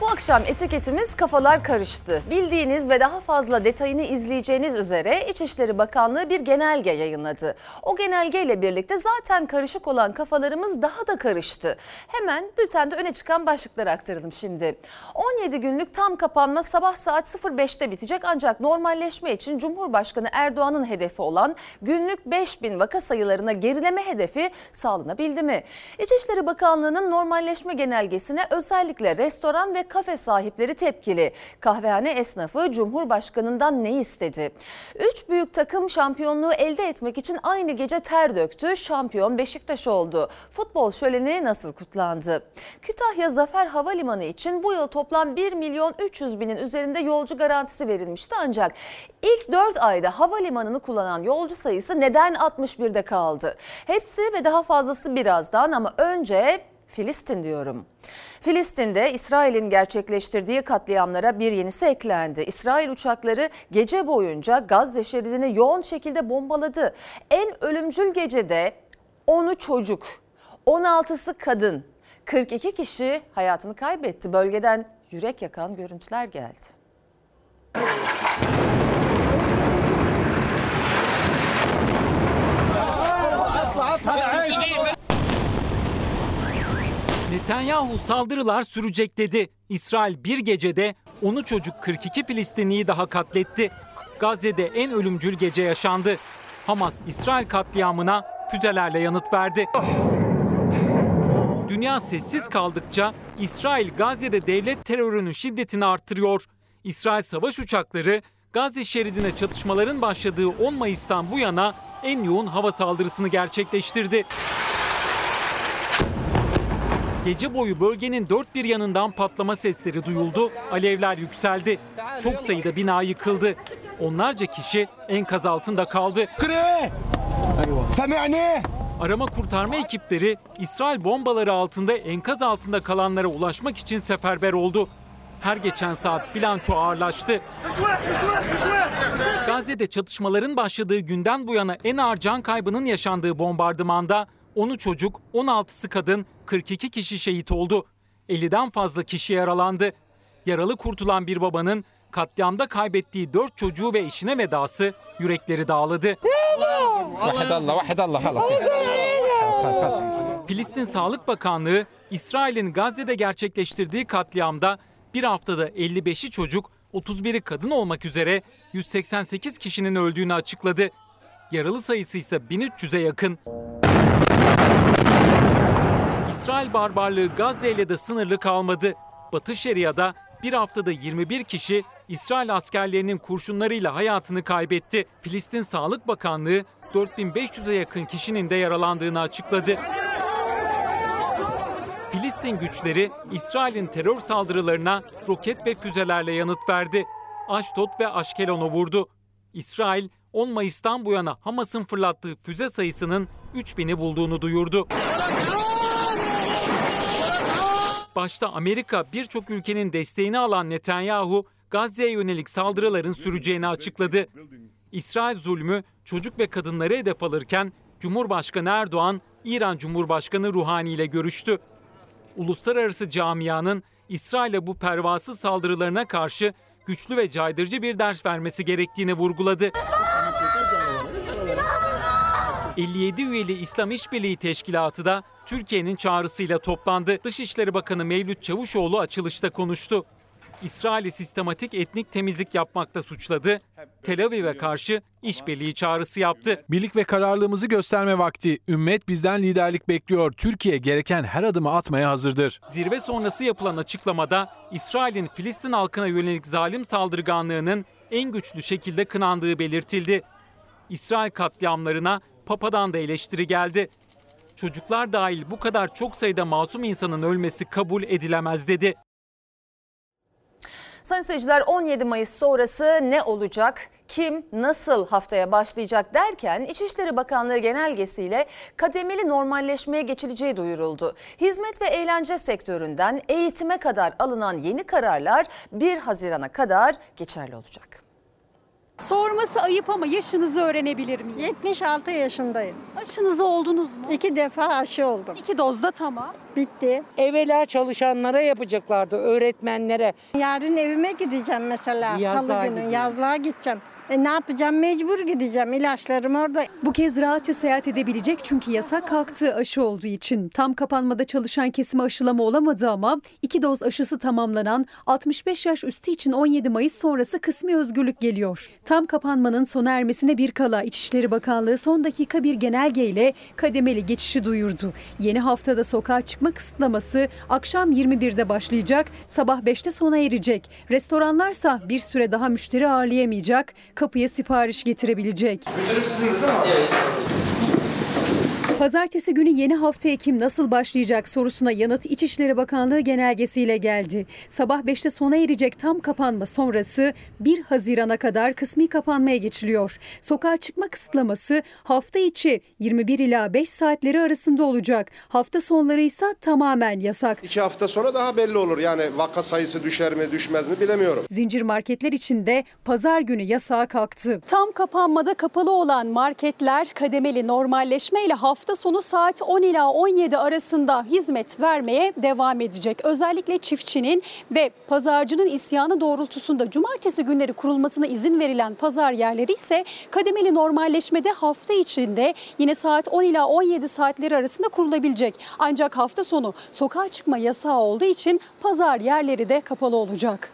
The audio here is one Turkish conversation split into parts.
Bu akşam etiketimiz kafalar karıştı. Bildiğiniz ve daha fazla detayını izleyeceğiniz üzere İçişleri Bakanlığı bir genelge yayınladı. O genelgeyle birlikte zaten karışık olan kafalarımız daha da karıştı. Hemen bültende öne çıkan başlıkları aktaralım şimdi. 17 günlük tam kapanma sabah saat 05'te bitecek ancak normalleşme için Cumhurbaşkanı Erdoğan'ın hedefi olan günlük 5000 vaka sayılarına gerileme hedefi sağlanabildi mi? İçişleri Bakanlığı'nın normalleşme genelgesine özellikle restoran ve kafe sahipleri tepkili. Kahvehane esnafı Cumhurbaşkanı'ndan ne istedi? Üç büyük takım şampiyonluğu elde etmek için aynı gece ter döktü. Şampiyon Beşiktaş oldu. Futbol şöleni nasıl kutlandı? Kütahya Zafer Havalimanı için bu yıl toplam 1 milyon 300 binin üzerinde yolcu garantisi verilmişti. Ancak ilk 4 ayda havalimanını kullanan yolcu sayısı neden 61'de kaldı? Hepsi ve daha fazlası birazdan ama önce Filistin diyorum. Filistin'de İsrail'in gerçekleştirdiği katliamlara bir yenisi eklendi. İsrail uçakları gece boyunca Gazze şeridini yoğun şekilde bombaladı. En ölümcül gecede 10'u çocuk, 16'sı kadın, 42 kişi hayatını kaybetti. Bölgeden yürek yakan görüntüler geldi. Netanyahu saldırılar sürecek dedi. İsrail bir gecede 10'u çocuk 42 Filistinliyi daha katletti. Gazze'de en ölümcül gece yaşandı. Hamas İsrail katliamına füzelerle yanıt verdi. Dünya sessiz kaldıkça İsrail Gazze'de devlet terörünün şiddetini arttırıyor. İsrail savaş uçakları Gazze şeridine çatışmaların başladığı 10 Mayıs'tan bu yana en yoğun hava saldırısını gerçekleştirdi. Gece boyu bölgenin dört bir yanından patlama sesleri duyuldu, alevler yükseldi. Çok sayıda bina yıkıldı. Onlarca kişi enkaz altında kaldı. Arama kurtarma ekipleri İsrail bombaları altında enkaz altında kalanlara ulaşmak için seferber oldu. Her geçen saat bilanço ağırlaştı. Gazze'de çatışmaların başladığı günden bu yana en ağır can kaybının yaşandığı bombardımanda 10'u çocuk, 16'sı kadın, 42 kişi şehit oldu. 50'den fazla kişi yaralandı. Yaralı kurtulan bir babanın katliamda kaybettiği 4 çocuğu ve eşine vedası yürekleri dağladı. Filistin Sağlık Bakanlığı İsrail'in Gazze'de gerçekleştirdiği katliamda bir haftada 55'i çocuk, 31'i kadın olmak üzere 188 kişinin öldüğünü açıkladı. Yaralı sayısı ise 1300'e yakın. İsrail barbarlığı Gazze ile de sınırlı kalmadı. Batı Şeria'da bir haftada 21 kişi İsrail askerlerinin kurşunlarıyla hayatını kaybetti. Filistin Sağlık Bakanlığı 4500'e yakın kişinin de yaralandığını açıkladı. Filistin güçleri İsrail'in terör saldırılarına roket ve füzelerle yanıt verdi. Aşdod ve Aşkelon'u vurdu. İsrail 10 Mayıs'tan bu yana Hamas'ın fırlattığı füze sayısının 3000'i bulduğunu duyurdu. Başta Amerika birçok ülkenin desteğini alan Netanyahu, Gazze'ye yönelik saldırıların süreceğini açıkladı. İsrail zulmü çocuk ve kadınları hedef alırken Cumhurbaşkanı Erdoğan, İran Cumhurbaşkanı Ruhani ile görüştü. Uluslararası camianın İsrail'e bu pervasız saldırılarına karşı güçlü ve caydırıcı bir ders vermesi gerektiğini vurguladı. 57 üyeli İslam İşbirliği Teşkilatı da Türkiye'nin çağrısıyla toplandı. Dışişleri Bakanı Mevlüt Çavuşoğlu açılışta konuştu. İsrail'i sistematik etnik temizlik yapmakta suçladı. Tel Aviv'e karşı işbirliği çağrısı yaptı. Birlik ve kararlılığımızı gösterme vakti. Ümmet bizden liderlik bekliyor. Türkiye gereken her adımı atmaya hazırdır. Zirve sonrası yapılan açıklamada İsrail'in Filistin halkına yönelik zalim saldırganlığının en güçlü şekilde kınandığı belirtildi. İsrail katliamlarına Papa'dan da eleştiri geldi. Çocuklar dahil bu kadar çok sayıda masum insanın ölmesi kabul edilemez dedi. Sayın seyirciler 17 Mayıs sonrası ne olacak? Kim nasıl haftaya başlayacak derken İçişleri Bakanlığı genelgesiyle kademeli normalleşmeye geçileceği duyuruldu. Hizmet ve eğlence sektöründen eğitime kadar alınan yeni kararlar 1 Haziran'a kadar geçerli olacak. Sorması ayıp ama yaşınızı öğrenebilir miyim? 76 yaşındayım. Aşınızı oldunuz mu? İki defa aşı oldum. İki dozda tamam. Bitti. Evvela çalışanlara yapacaklardı, öğretmenlere. Yarın evime gideceğim mesela. Yazlığa Salı günü gidiyor. yazlığa gideceğim. E ne yapacağım? Mecbur gideceğim. İlaçlarım orada. Bu kez rahatça seyahat edebilecek çünkü yasak kalktı aşı olduğu için. Tam kapanmada çalışan kesime aşılama olamadı ama iki doz aşısı tamamlanan 65 yaş üstü için 17 Mayıs sonrası kısmi özgürlük geliyor. Tam kapanmanın sona ermesine bir kala İçişleri Bakanlığı son dakika bir genelgeyle kademeli geçişi duyurdu. Yeni haftada sokağa çıkma kısıtlaması akşam 21'de başlayacak, sabah 5'te sona erecek. Restoranlarsa bir süre daha müşteri ağırlayamayacak, kapıya sipariş getirebilecek. Pazartesi günü yeni hafta Ekim nasıl başlayacak sorusuna yanıt İçişleri Bakanlığı genelgesiyle geldi. Sabah 5'te sona erecek tam kapanma sonrası 1 Haziran'a kadar kısmi kapanmaya geçiliyor. Sokağa çıkma kısıtlaması hafta içi 21 ila 5 saatleri arasında olacak. Hafta sonları ise tamamen yasak. İki hafta sonra daha belli olur. Yani vaka sayısı düşer mi düşmez mi bilemiyorum. Zincir marketler için de pazar günü yasağa kalktı. Tam kapanmada kapalı olan marketler kademeli normalleşmeyle hafta sonu saat 10 ila 17 arasında hizmet vermeye devam edecek. Özellikle çiftçinin ve pazarcının isyanı doğrultusunda cumartesi günleri kurulmasına izin verilen pazar yerleri ise kademeli normalleşmede hafta içinde yine saat 10 ila 17 saatleri arasında kurulabilecek. Ancak hafta sonu sokağa çıkma yasağı olduğu için pazar yerleri de kapalı olacak.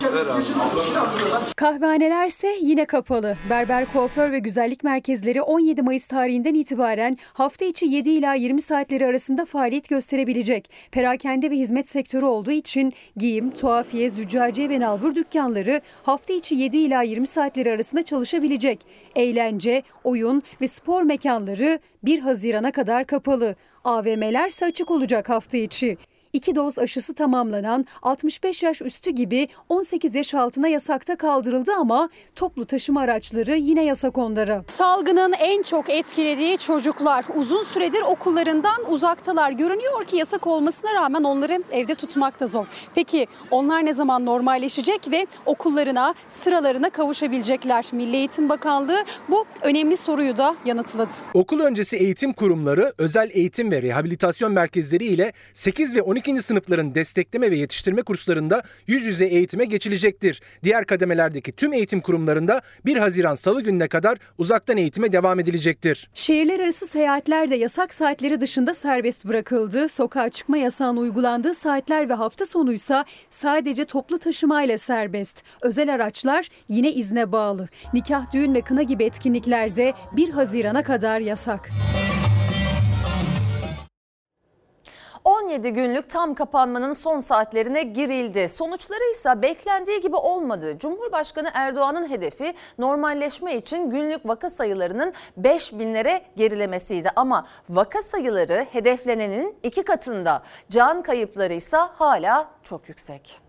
Kahvehanelerse yine kapalı. Berber, kuaför ve güzellik merkezleri 17 Mayıs tarihinden itibaren hafta içi 7 ila 20 saatleri arasında faaliyet gösterebilecek. Perakende ve hizmet sektörü olduğu için giyim, tuhafiye, züccaciye ve nalbur dükkanları hafta içi 7 ila 20 saatleri arasında çalışabilecek. Eğlence, oyun ve spor mekanları 1 Haziran'a kadar kapalı. AVM'ler ise açık olacak hafta içi. İki doz aşısı tamamlanan 65 yaş üstü gibi 18 yaş altına yasakta kaldırıldı ama toplu taşıma araçları yine yasak onlara. Salgının en çok etkilediği çocuklar uzun süredir okullarından uzaktalar. Görünüyor ki yasak olmasına rağmen onları evde tutmak da zor. Peki onlar ne zaman normalleşecek ve okullarına, sıralarına kavuşabilecekler? Milli Eğitim Bakanlığı bu önemli soruyu da yanıtladı. Okul öncesi eğitim kurumları, özel eğitim ve rehabilitasyon merkezleri ile 8 ve 12. sınıfların destekleme ve yetiştirme kurslarında yüz yüze eğitime geçilecektir. Diğer kademelerdeki tüm eğitim kurumlarında 1 Haziran Salı gününe kadar uzaktan eğitime devam edilecektir. Şehirler arası seyahatler de yasak saatleri dışında serbest bırakıldı. Sokağa çıkma yasağının uygulandığı saatler ve hafta sonuysa sadece toplu taşımayla serbest. Özel araçlar yine izne bağlı. Nikah, düğün ve kına gibi etkinliklerde 1 Haziran'a kadar yasak. 17 günlük tam kapanmanın son saatlerine girildi. Sonuçları ise beklendiği gibi olmadı. Cumhurbaşkanı Erdoğan'ın hedefi normalleşme için günlük vaka sayılarının 5 binlere gerilemesiydi. Ama vaka sayıları hedeflenenin iki katında. Can kayıpları ise hala çok yüksek.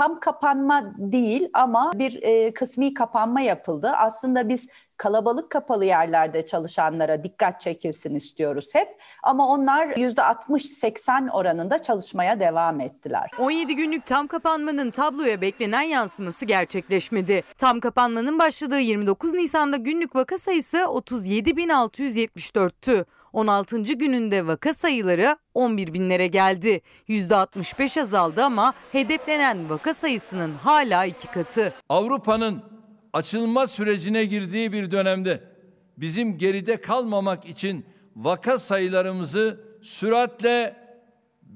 Tam kapanma değil ama bir e, kısmi kapanma yapıldı. Aslında biz kalabalık kapalı yerlerde çalışanlara dikkat çekilsin istiyoruz hep. Ama onlar %60-80 oranında çalışmaya devam ettiler. 17 günlük tam kapanmanın tabloya beklenen yansıması gerçekleşmedi. Tam kapanmanın başladığı 29 Nisan'da günlük vaka sayısı 37.674'tü. 16. gününde vaka sayıları 11 binlere geldi. %65 azaldı ama hedeflenen vaka sayısının hala iki katı. Avrupa'nın açılma sürecine girdiği bir dönemde bizim geride kalmamak için vaka sayılarımızı süratle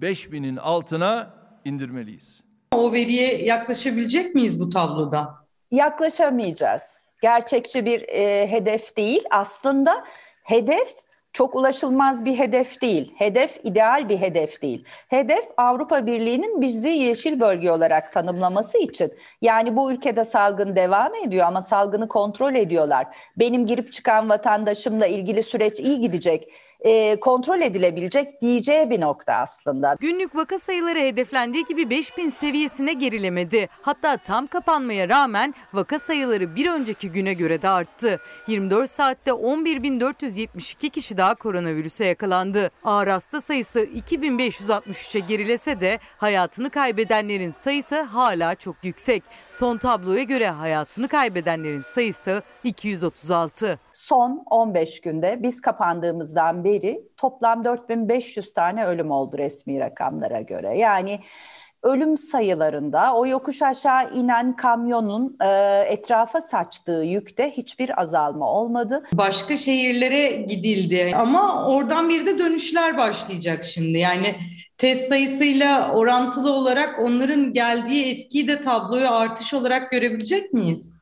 5000'in altına indirmeliyiz. O veriye yaklaşabilecek miyiz bu tabloda? Yaklaşamayacağız. Gerçekçi bir e, hedef değil. Aslında hedef çok ulaşılmaz bir hedef değil. Hedef ideal bir hedef değil. Hedef Avrupa Birliği'nin bizi yeşil bölge olarak tanımlaması için. Yani bu ülkede salgın devam ediyor ama salgını kontrol ediyorlar. Benim girip çıkan vatandaşımla ilgili süreç iyi gidecek. E, kontrol edilebilecek diyeceği bir nokta aslında. Günlük vaka sayıları hedeflendiği gibi 5000 seviyesine gerilemedi. Hatta tam kapanmaya rağmen vaka sayıları bir önceki güne göre de arttı. 24 saatte 11.472 kişi daha koronavirüse yakalandı. Ağır hasta sayısı 2563'e gerilese de hayatını kaybedenlerin sayısı hala çok yüksek. Son tabloya göre hayatını kaybedenlerin sayısı 236. Son 15 günde biz kapandığımızdan beri toplam 4500 tane ölüm oldu resmi rakamlara göre. Yani ölüm sayılarında o yokuş aşağı inen kamyonun e, etrafa saçtığı yükte hiçbir azalma olmadı. Başka şehirlere gidildi ama oradan bir de dönüşler başlayacak şimdi. Yani test sayısıyla orantılı olarak onların geldiği etkiyi de tabloyu artış olarak görebilecek miyiz?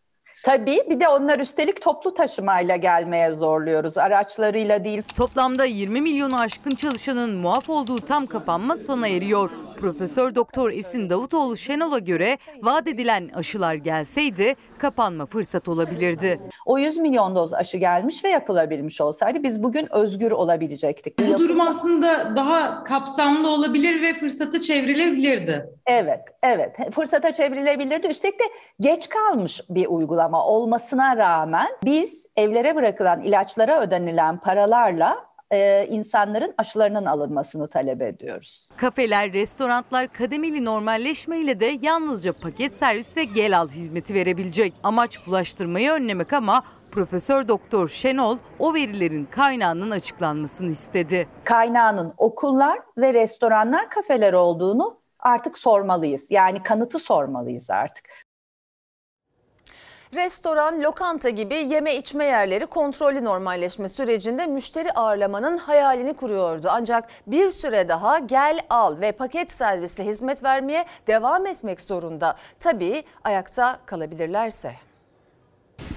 Tabii bir de onlar üstelik toplu taşımayla gelmeye zorluyoruz. Araçlarıyla değil. Toplamda 20 milyonu aşkın çalışanın muaf olduğu tam kapanma sona eriyor. Profesör Doktor Esin Davutoğlu Şenol'a göre vaat edilen aşılar gelseydi kapanma fırsat olabilirdi. O 100 milyon doz aşı gelmiş ve yapılabilmiş olsaydı biz bugün özgür olabilecektik. Bu durum aslında daha kapsamlı olabilir ve fırsata çevrilebilirdi. Evet, evet. Fırsata çevrilebilirdi. Üstelik de geç kalmış bir uygulama olmasına rağmen biz evlere bırakılan ilaçlara ödenilen paralarla e, insanların aşılarının alınmasını talep ediyoruz. Kafeler, restoranlar kademeli normalleşmeyle de yalnızca paket servis ve gel al hizmeti verebilecek. Amaç bulaştırmayı önlemek ama Profesör Doktor Şenol o verilerin kaynağının açıklanmasını istedi. Kaynağının okullar ve restoranlar, kafeler olduğunu artık sormalıyız. Yani kanıtı sormalıyız artık. Restoran, lokanta gibi yeme içme yerleri kontrollü normalleşme sürecinde müşteri ağırlamanın hayalini kuruyordu. Ancak bir süre daha gel al ve paket servisle hizmet vermeye devam etmek zorunda. Tabii ayakta kalabilirlerse.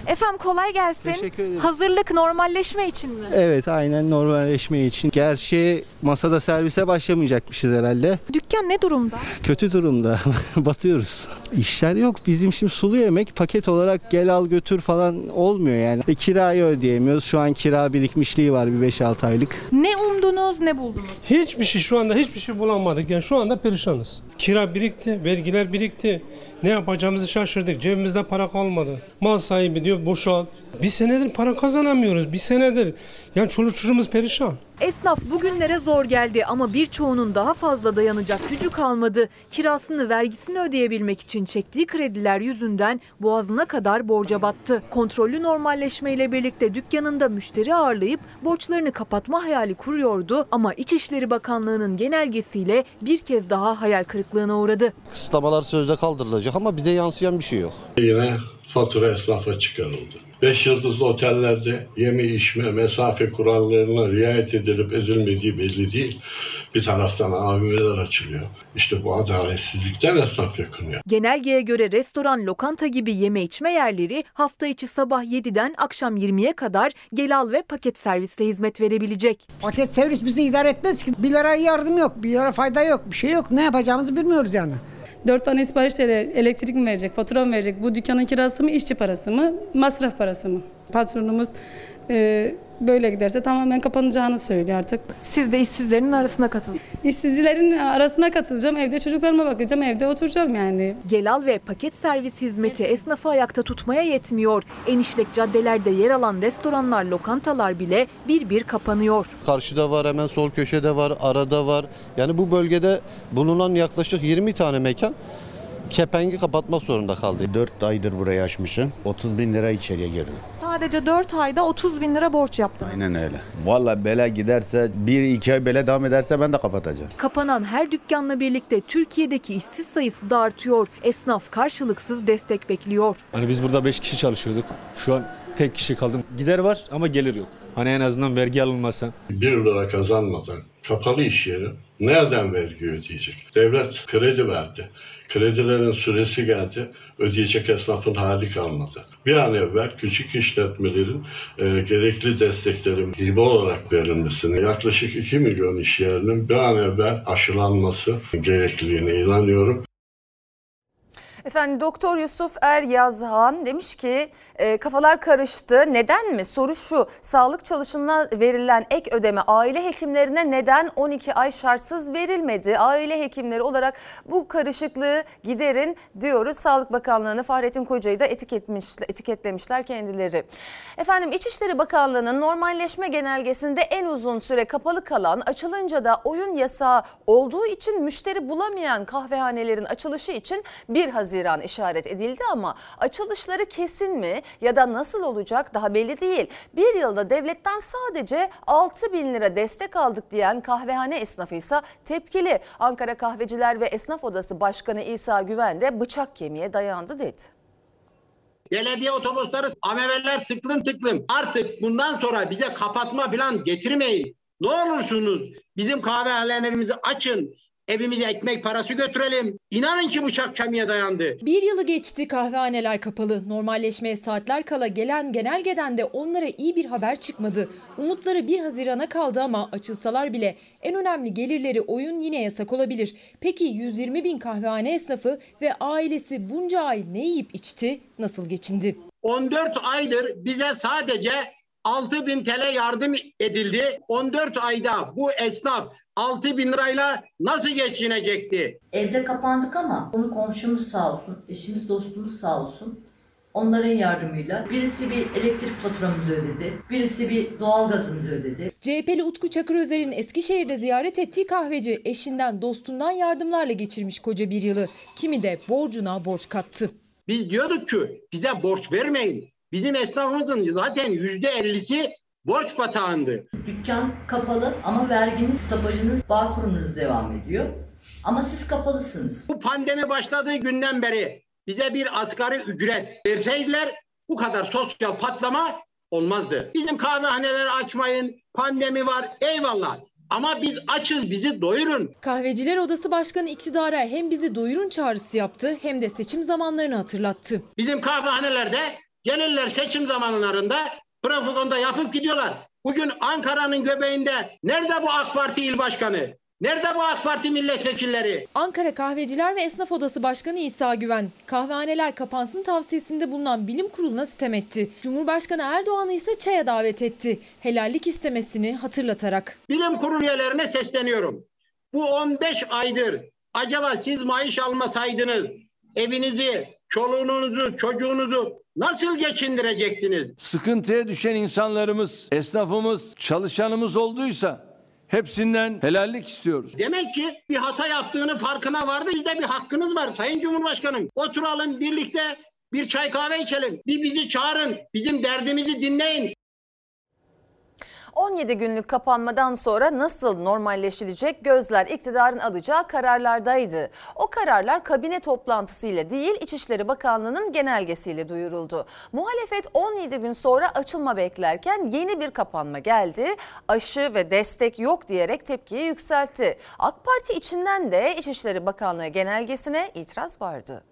Efendim kolay gelsin. Teşekkür ederim. Hazırlık normalleşme için mi? Evet aynen normalleşme için. Gerçi masada servise başlamayacakmışız herhalde. Dükkan ne durumda? Kötü durumda. Batıyoruz. İşler yok. Bizim şimdi sulu yemek paket olarak gel al götür falan olmuyor yani. Ve kirayı ödeyemiyoruz. Şu an kira birikmişliği var bir 5-6 aylık. Ne umdunuz ne buldunuz? Hiçbir şey şu anda hiçbir şey bulamadık. Yani şu anda perişanız. Kira birikti, vergiler birikti. Ne yapacağımızı şaşırdık. Cebimizde para kalmadı. Mal sahibi diyor boşalt. Bir senedir para kazanamıyoruz. Bir senedir. Yani çoluk çocuğumuz perişan. Esnaf bugünlere zor geldi ama birçoğunun daha fazla dayanacak gücü kalmadı. Kirasını, vergisini ödeyebilmek için çektiği krediler yüzünden boğazına kadar borca battı. Kontrollü normalleşmeyle birlikte dükkanında müşteri ağırlayıp borçlarını kapatma hayali kuruyordu ama İçişleri Bakanlığı'nın genelgesiyle bir kez daha hayal kırıklığına uğradı. Kısıtlamalar sözde kaldırılacak ama bize yansıyan bir şey yok. Yine fatura esnafa çıkarıldı. Beş yıldızlı otellerde yeme içme mesafe kurallarına riayet edilip edilmediği belli değil. Bir taraftan AVM'ler açılıyor. İşte bu adaletsizlikten esnaf yakınıyor. Genelgeye göre restoran, lokanta gibi yeme içme yerleri hafta içi sabah 7'den akşam 20'ye kadar gel al ve paket servisle hizmet verebilecek. Paket servis bizi idare etmez ki. Bir lira yardım yok, bir lira fayda yok, bir şey yok. Ne yapacağımızı bilmiyoruz yani. Dört tane siparişle de elektrik mi verecek, fatura mı verecek, bu dükkanın kirası mı, işçi parası mı, masraf parası mı? Patronumuz e, böyle giderse tamamen kapanacağını söylüyor artık. Siz de işsizlerin arasına katılın. İşsizlerin arasına katılacağım, evde çocuklarıma bakacağım, evde oturacağım yani. Gelal ve paket servis hizmeti esnafı ayakta tutmaya yetmiyor. Enişlek caddelerde yer alan restoranlar, lokantalar bile bir bir kapanıyor. Karşıda var, hemen sol köşede var, arada var. Yani bu bölgede bulunan yaklaşık 20 tane mekan kepengi kapatmak zorunda kaldı. 4 aydır burayı açmışım. 30 bin lira içeriye girdim. Sadece 4 ayda 30 bin lira borç yaptım. Aynen öyle. Valla bela giderse 1-2 ay böyle devam ederse ben de kapatacağım. Kapanan her dükkanla birlikte Türkiye'deki işsiz sayısı da artıyor. Esnaf karşılıksız destek bekliyor. Hani biz burada 5 kişi çalışıyorduk. Şu an tek kişi kaldım. Gider var ama gelir yok. Hani en azından vergi alınmasa. 1 lira kazanmadan kapalı iş yeri nereden vergi ödeyecek? Devlet kredi verdi. Kredilerin süresi geldi. Ödeyecek esnafın hali kalmadı. Bir an evvel küçük işletmelerin e, gerekli desteklerin hibe olarak verilmesini, yaklaşık 2 milyon iş yerinin bir an evvel aşılanması gerekliliğine inanıyorum. Efendim Doktor Yusuf Er Yazhan demiş ki e, kafalar karıştı. Neden mi? Soru şu. Sağlık çalışanına verilen ek ödeme aile hekimlerine neden 12 ay şartsız verilmedi? Aile hekimleri olarak bu karışıklığı giderin diyoruz. Sağlık Bakanlığı'nı Fahrettin Koca'yı da etiketmiş, etiketlemişler kendileri. Efendim İçişleri Bakanlığı'nın normalleşme genelgesinde en uzun süre kapalı kalan açılınca da oyun yasağı olduğu için müşteri bulamayan kahvehanelerin açılışı için 1 Haziran işaret edildi ama açılışları kesin mi ya da nasıl olacak daha belli değil. Bir yılda devletten sadece 6 bin lira destek aldık diyen kahvehane esnafı ise tepkili. Ankara Kahveciler ve Esnaf Odası Başkanı İsa Güven de bıçak kemiğe dayandı dedi. Belediye otobüsleri, AMV'ler tıklım tıklım. Artık bundan sonra bize kapatma falan getirmeyin. Ne olursunuz bizim kahvehanelerimizi açın. Evimize ekmek parası götürelim. İnanın ki bıçak kemiğe dayandı. Bir yılı geçti kahvehaneler kapalı. Normalleşmeye saatler kala gelen genelgeden de onlara iyi bir haber çıkmadı. Umutları 1 Haziran'a kaldı ama açılsalar bile en önemli gelirleri oyun yine yasak olabilir. Peki 120 bin kahvehane esnafı ve ailesi bunca ay ne yiyip içti, nasıl geçindi? 14 aydır bize sadece 6 bin TL yardım edildi. 14 ayda bu esnaf 6 bin lirayla nasıl geçinecekti? Evde kapandık ama onu komşumuz sağ olsun, eşimiz dostumuz sağ olsun. Onların yardımıyla birisi bir elektrik faturamızı ödedi, birisi bir doğalgazımızı ödedi. CHP'li Utku Çakırözer'in Eskişehir'de ziyaret ettiği kahveci eşinden dostundan yardımlarla geçirmiş koca bir yılı. Kimi de borcuna borç kattı. Biz diyorduk ki bize borç vermeyin. Bizim esnafımızın zaten yüzde ellisi borç batağındı. Dükkan kapalı ama verginiz, stopajınız, bağkurunuz devam ediyor. Ama siz kapalısınız. Bu pandemi başladığı günden beri bize bir asgari ücret verseydiler bu kadar sosyal patlama olmazdı. Bizim kahvehaneleri açmayın, pandemi var eyvallah. Ama biz açız bizi doyurun. Kahveciler Odası Başkanı iktidara hem bizi doyurun çağrısı yaptı hem de seçim zamanlarını hatırlattı. Bizim kahvehanelerde gelirler seçim zamanlarında propaganda yapıp gidiyorlar. Bugün Ankara'nın göbeğinde nerede bu AK Parti il başkanı? Nerede bu AK Parti milletvekilleri? Ankara Kahveciler ve Esnaf Odası Başkanı İsa Güven, kahvehaneler kapansın tavsiyesinde bulunan bilim kuruluna sitem etti. Cumhurbaşkanı Erdoğan'ı ise çaya davet etti. Helallik istemesini hatırlatarak. Bilim kurulu üyelerine sesleniyorum. Bu 15 aydır acaba siz maaş almasaydınız evinizi, çoluğunuzu, çocuğunuzu nasıl geçindirecektiniz? Sıkıntıya düşen insanlarımız, esnafımız, çalışanımız olduysa hepsinden helallik istiyoruz. Demek ki bir hata yaptığını farkına vardı. Bizde bir hakkınız var Sayın Cumhurbaşkanım. Oturalım birlikte bir çay kahve içelim. Bir bizi çağırın. Bizim derdimizi dinleyin. 17 günlük kapanmadan sonra nasıl normalleşilecek gözler iktidarın alacağı kararlardaydı. O kararlar kabine toplantısıyla değil İçişleri Bakanlığı'nın genelgesiyle duyuruldu. Muhalefet 17 gün sonra açılma beklerken yeni bir kapanma geldi. Aşı ve destek yok diyerek tepkiyi yükseltti. AK Parti içinden de İçişleri Bakanlığı genelgesine itiraz vardı.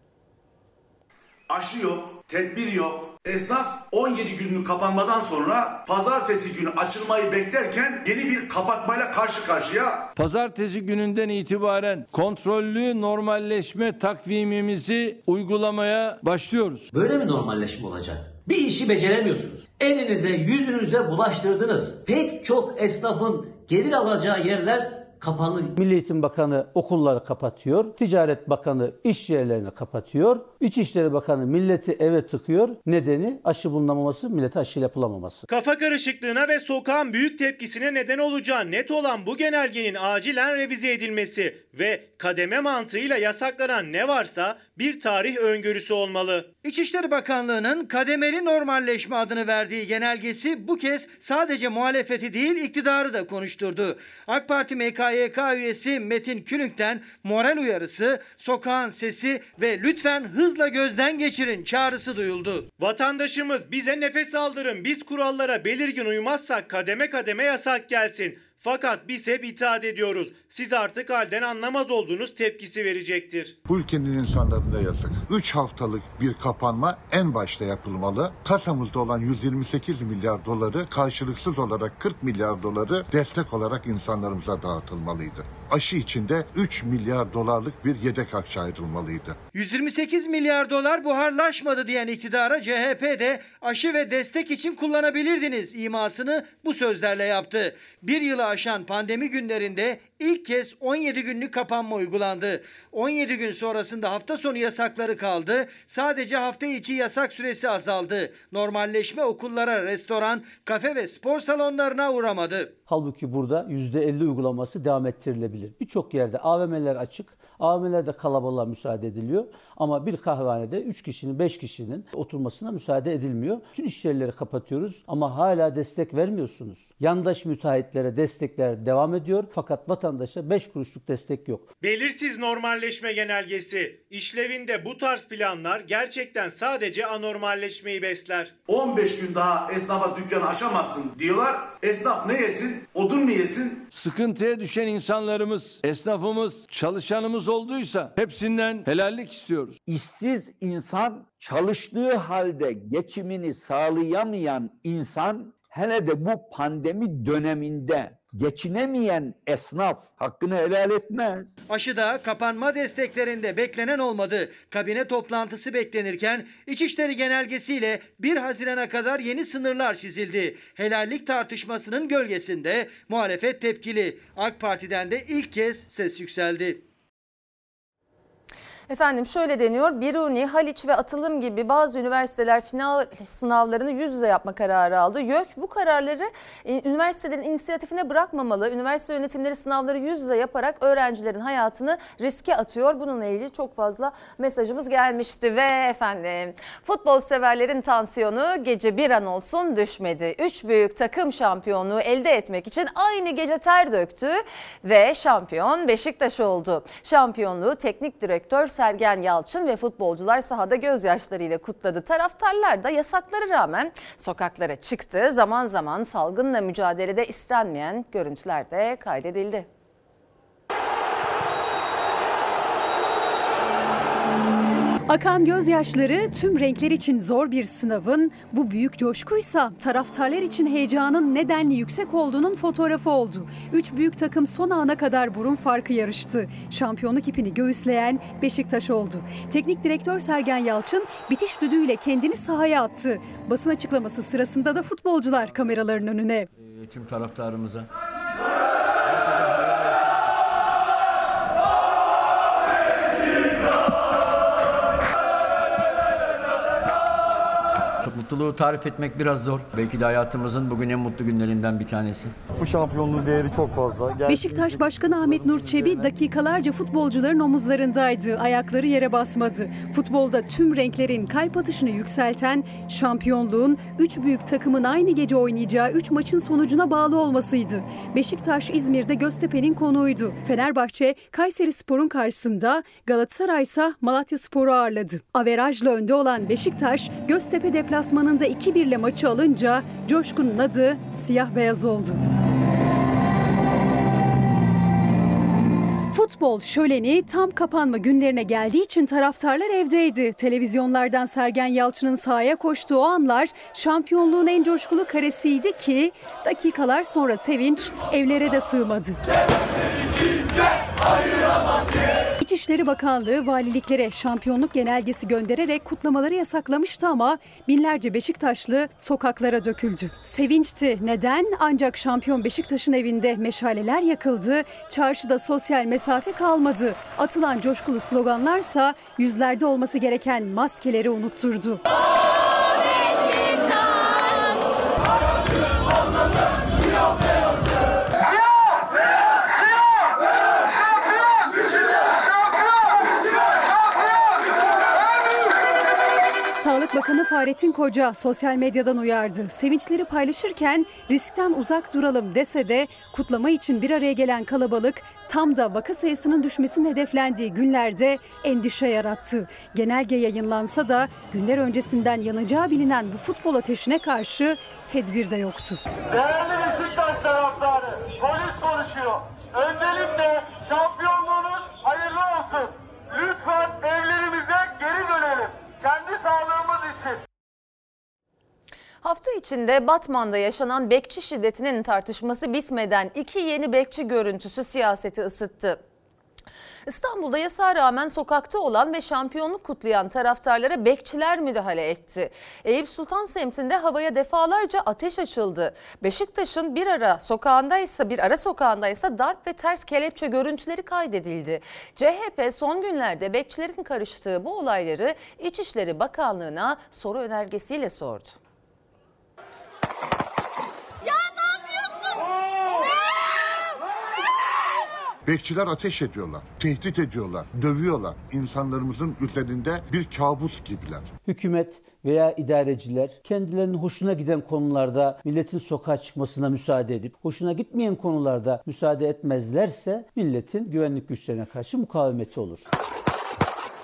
Aşı yok, tedbir yok. Esnaf 17 günlük kapanmadan sonra pazartesi günü açılmayı beklerken yeni bir kapatmayla karşı karşıya. Pazartesi gününden itibaren kontrollü normalleşme takvimimizi uygulamaya başlıyoruz. Böyle mi normalleşme olacak? Bir işi beceremiyorsunuz. Elinize yüzünüze bulaştırdınız. Pek çok esnafın gelir alacağı yerler kapalı. Milli Eğitim Bakanı okulları kapatıyor. Ticaret Bakanı iş yerlerini kapatıyor. İçişleri Bakanı milleti eve tıkıyor. Nedeni aşı bulunamaması, millete aşı yapılamaması. Kafa karışıklığına ve sokağın büyük tepkisine neden olacağı net olan bu genelgenin acilen revize edilmesi ve kademe mantığıyla yasaklanan ne varsa bir tarih öngörüsü olmalı. İçişleri Bakanlığı'nın kademeli normalleşme adını verdiği genelgesi bu kez sadece muhalefeti değil iktidarı da konuşturdu. AK Parti MKYK üyesi Metin Külünk'ten moral uyarısı, sokağın sesi ve lütfen hızla gözden geçirin çağrısı duyuldu. Vatandaşımız bize nefes aldırın biz kurallara belirgin uymazsak kademe kademe yasak gelsin. Fakat biz hep itaat ediyoruz. Siz artık halden anlamaz olduğunuz tepkisi verecektir. Bu ülkenin insanlarına yazık. 3 haftalık bir kapanma en başta yapılmalı. Kasamızda olan 128 milyar doları karşılıksız olarak 40 milyar doları destek olarak insanlarımıza dağıtılmalıydı. Aşı içinde 3 milyar dolarlık bir yedek akçe ayrılmalıydı. 128 milyar dolar buharlaşmadı diyen iktidara CHP de aşı ve destek için kullanabilirdiniz imasını bu sözlerle yaptı. Bir yılı aşan pandemi günlerinde ilk kez 17 günlük kapanma uygulandı. 17 gün sonrasında hafta sonu yasakları kaldı. Sadece hafta içi yasak süresi azaldı. Normalleşme okullara, restoran, kafe ve spor salonlarına uğramadı. Halbuki burada %50 uygulaması devam ettirilebilir. Birçok yerde AVM'ler açık. AVM'lerde kalabalığa müsaade ediliyor. Ama bir kahvehanede 3 kişinin 5 kişinin oturmasına müsaade edilmiyor. Bütün iş yerleri kapatıyoruz ama hala destek vermiyorsunuz. Yandaş müteahhitlere destekler devam ediyor fakat vatandaşa 5 kuruşluk destek yok. Belirsiz normalleşme genelgesi. İşlevinde bu tarz planlar gerçekten sadece anormalleşmeyi besler. 15 gün daha esnafa dükkanı açamazsın diyorlar. Esnaf ne yesin? Odun mu yesin? Sıkıntıya düşen insanlarımız, esnafımız, çalışanımız olduysa hepsinden helallik istiyoruz. İşsiz insan çalıştığı halde geçimini sağlayamayan insan hele de bu pandemi döneminde geçinemeyen esnaf hakkını helal etmez. Aşıda kapanma desteklerinde beklenen olmadı. Kabine toplantısı beklenirken İçişleri Genelgesiyle 1 Haziran'a kadar yeni sınırlar çizildi. Helallik tartışmasının gölgesinde muhalefet tepkili. AK Parti'den de ilk kez ses yükseldi. Efendim şöyle deniyor. Biruni, Haliç ve Atılım gibi bazı üniversiteler final sınavlarını yüz yüze yapma kararı aldı. YÖK bu kararları e, üniversitelerin inisiyatifine bırakmamalı. Üniversite yönetimleri sınavları yüz yüze yaparak öğrencilerin hayatını riske atıyor. Bununla ilgili çok fazla mesajımız gelmişti ve efendim futbol severlerin tansiyonu gece bir an olsun düşmedi. Üç büyük takım şampiyonluğu elde etmek için aynı gece ter döktü ve şampiyon Beşiktaş oldu. Şampiyonluğu teknik direktör Sergen Yalçın ve futbolcular sahada gözyaşlarıyla kutladı. Taraftarlar da yasaklara rağmen sokaklara çıktı. Zaman zaman salgınla mücadelede istenmeyen görüntüler de kaydedildi. Akan gözyaşları tüm renkler için zor bir sınavın, bu büyük coşkuysa taraftarlar için heyecanın nedenli yüksek olduğunun fotoğrafı oldu. Üç büyük takım son ana kadar burun farkı yarıştı. Şampiyonluk ipini göğüsleyen Beşiktaş oldu. Teknik direktör Sergen Yalçın bitiş düdüğüyle kendini sahaya attı. Basın açıklaması sırasında da futbolcular kameraların önüne. Tüm taraftarımıza Mutluluğu tarif etmek biraz zor. Belki de hayatımızın bugün en mutlu günlerinden bir tanesi. Bu şampiyonluğun değeri çok fazla. Gerçekten Beşiktaş Başkanı Ahmet Nur Çebi dakikalarca futbolcuların omuzlarındaydı. Ayakları yere basmadı. Futbolda tüm renklerin kalp atışını yükselten şampiyonluğun 3 büyük takımın aynı gece oynayacağı 3 maçın sonucuna bağlı olmasıydı. Beşiktaş İzmir'de Göztepe'nin konuğuydu. Fenerbahçe Kayseri Spor'un karşısında Galatasaray ise Malatya Spor'u ağırladı. Averajla önde olan Beşiktaş Göztepe deplasmanında 2-1 ile maçı alınca coşkunun adı siyah beyaz oldu. Futbol şöleni tam kapanma günlerine geldiği için taraftarlar evdeydi. Televizyonlardan Sergen Yalçın'ın sahaya koştuğu anlar şampiyonluğun en coşkulu karesiydi ki dakikalar sonra sevinç evlere de sığmadı. İçişleri Bakanlığı valiliklere şampiyonluk genelgesi göndererek kutlamaları yasaklamıştı ama binlerce Beşiktaşlı sokaklara döküldü. Sevinçti. Neden? Ancak şampiyon Beşiktaş'ın evinde meşaleler yakıldı, çarşıda sosyal mesafe kalmadı. Atılan coşkulu sloganlarsa yüzlerde olması gereken maskeleri unutturdu. Bakanı Fahrettin Koca sosyal medyadan uyardı. Sevinçleri paylaşırken riskten uzak duralım dese de kutlama için bir araya gelen kalabalık tam da vaka sayısının düşmesinin hedeflendiği günlerde endişe yarattı. Genelge yayınlansa da günler öncesinden yanacağı bilinen bu futbol ateşine karşı tedbir de yoktu. Değerli Beşiktaş taraftarı, polis konuşuyor. İçinde Batman'da yaşanan bekçi şiddetinin tartışması bitmeden iki yeni bekçi görüntüsü siyaseti ısıttı. İstanbul'da yasağa rağmen sokakta olan ve şampiyonluk kutlayan taraftarlara bekçiler müdahale etti. Eyüp Sultan semtinde havaya defalarca ateş açıldı. Beşiktaş'ın bir ara sokağındaysa bir ara sokağındaysa darp ve ters kelepçe görüntüleri kaydedildi. CHP son günlerde bekçilerin karıştığı bu olayları İçişleri Bakanlığı'na soru önergesiyle sordu. Bekçiler ateş ediyorlar, tehdit ediyorlar, dövüyorlar. İnsanlarımızın üzerinde bir kabus gibiler. Hükümet veya idareciler kendilerinin hoşuna giden konularda milletin sokağa çıkmasına müsaade edip hoşuna gitmeyen konularda müsaade etmezlerse milletin güvenlik güçlerine karşı mukavemeti olur.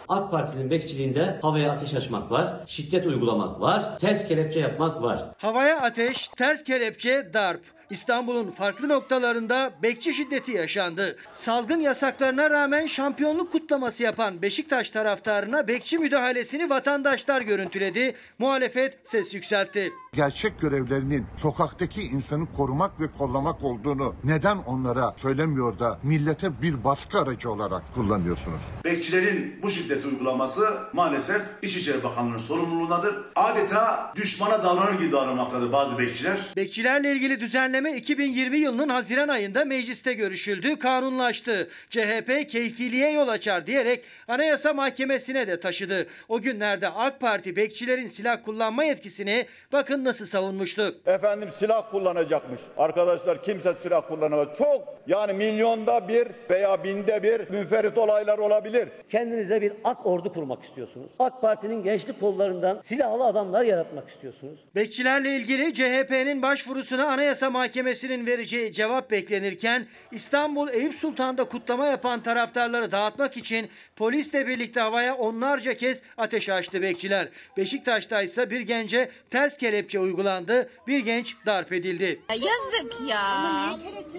AK Parti'nin bekçiliğinde havaya ateş açmak var, şiddet uygulamak var, ters kelepçe yapmak var. Havaya ateş, ters kelepçe, darp. İstanbul'un farklı noktalarında bekçi şiddeti yaşandı. Salgın yasaklarına rağmen şampiyonluk kutlaması yapan Beşiktaş taraftarına bekçi müdahalesini vatandaşlar görüntüledi. Muhalefet ses yükseltti. Gerçek görevlerinin sokaktaki insanı korumak ve kollamak olduğunu neden onlara söylemiyor da millete bir baskı aracı olarak kullanıyorsunuz? Bekçilerin bu şiddet uygulaması maalesef İçişleri Bakanlığı'nın sorumluluğundadır. Adeta düşmana davranır gibi davranmaktadır bazı bekçiler. Bekçilerle ilgili düzenleme 2020 yılının Haziran ayında mecliste görüşüldü, kanunlaştı. CHP keyfiliğe yol açar diyerek Anayasa Mahkemesi'ne de taşıdı. O günlerde AK Parti bekçilerin silah kullanma yetkisini bakın nasıl savunmuştu. Efendim silah kullanacakmış. Arkadaşlar kimse silah kullanamaz. Çok yani milyonda bir veya binde bir münferit olaylar olabilir. Kendinize bir ak ordu kurmak istiyorsunuz. AK Parti'nin gençlik kollarından silahlı adamlar yaratmak istiyorsunuz. Bekçilerle ilgili CHP'nin başvurusuna Anayasa Mahkemesi'nin vereceği cevap beklenirken İstanbul Eyüp Sultan'da kutlama yapan taraftarları dağıtmak için polisle birlikte havaya onlarca kez ateş açtı bekçiler. Beşiktaş'ta ise bir gence ters kelepçe uygulandı, bir genç darp edildi. Yazık ya.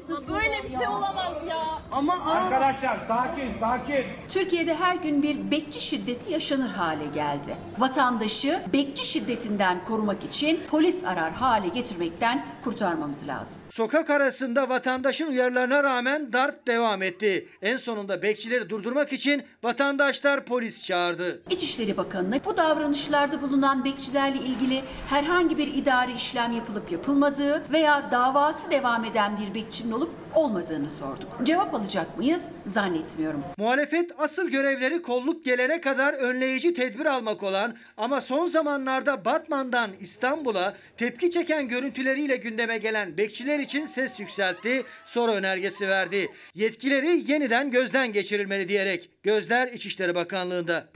Böyle bir şey olamaz ya. Ama arkadaşlar sakin sakin. Türkiye'de her gün bir bekçi şiddeti yaşanır hale geldi. Vatandaşı bekçi şiddetinden korumak için polis arar hale getirmekten kurtarmamız lazım. Sokak arasında vatandaşın uyarılarına rağmen darp devam etti. En sonunda bekçileri durdurmak için vatandaşlar polis çağırdı. İçişleri Bakanı'na bu davranışlarda bulunan bekçilerle ilgili herhangi bir idari işlem yapılıp yapılmadığı veya davası devam eden bir bekçinin olup olmadığını sorduk. Cevap alacak mıyız? Zannetmiyorum. Muhalefet asıl görevleri kolluk gelene kadar önleyici tedbir almak olan ama son zamanlarda Batman'dan İstanbul'a tepki çeken görüntüleriyle gündeme gelen bekçiler için ses yükseltti, soru önergesi verdi. Yetkileri yeniden gözden geçirilmeli diyerek gözler İçişleri Bakanlığı'nda.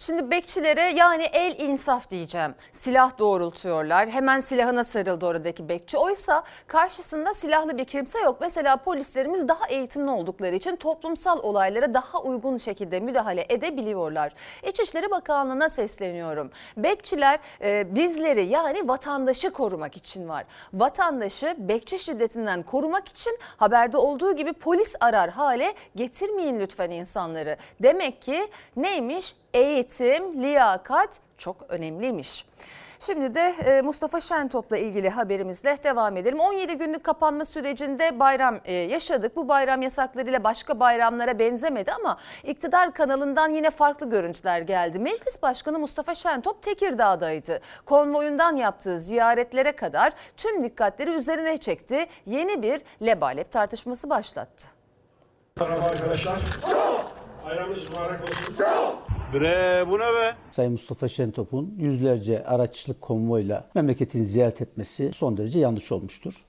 Şimdi bekçilere yani el insaf diyeceğim. Silah doğrultuyorlar. Hemen silahına sarıldı oradaki bekçi. Oysa karşısında silahlı bir kimse yok. Mesela polislerimiz daha eğitimli oldukları için toplumsal olaylara daha uygun şekilde müdahale edebiliyorlar. İçişleri Bakanlığı'na sesleniyorum. Bekçiler e, bizleri yani vatandaşı korumak için var. Vatandaşı bekçi şiddetinden korumak için haberde olduğu gibi polis arar hale getirmeyin lütfen insanları. Demek ki neymiş? Eğitim, liyakat çok önemliymiş. Şimdi de e, Mustafa Şentop'la ilgili haberimizle devam edelim. 17 günlük kapanma sürecinde bayram e, yaşadık. Bu bayram yasaklarıyla başka bayramlara benzemedi ama iktidar kanalından yine farklı görüntüler geldi. Meclis Başkanı Mustafa Şentop Tekirdağ'daydı. Konvoyundan yaptığı ziyaretlere kadar tüm dikkatleri üzerine çekti. Yeni bir lebalep tartışması başlattı. Merhaba arkadaşlar. Bayramınız mübarek olsun. Bre bu ne be? Sayın Mustafa Şentop'un yüzlerce araçlık konvoyla memleketini ziyaret etmesi son derece yanlış olmuştur.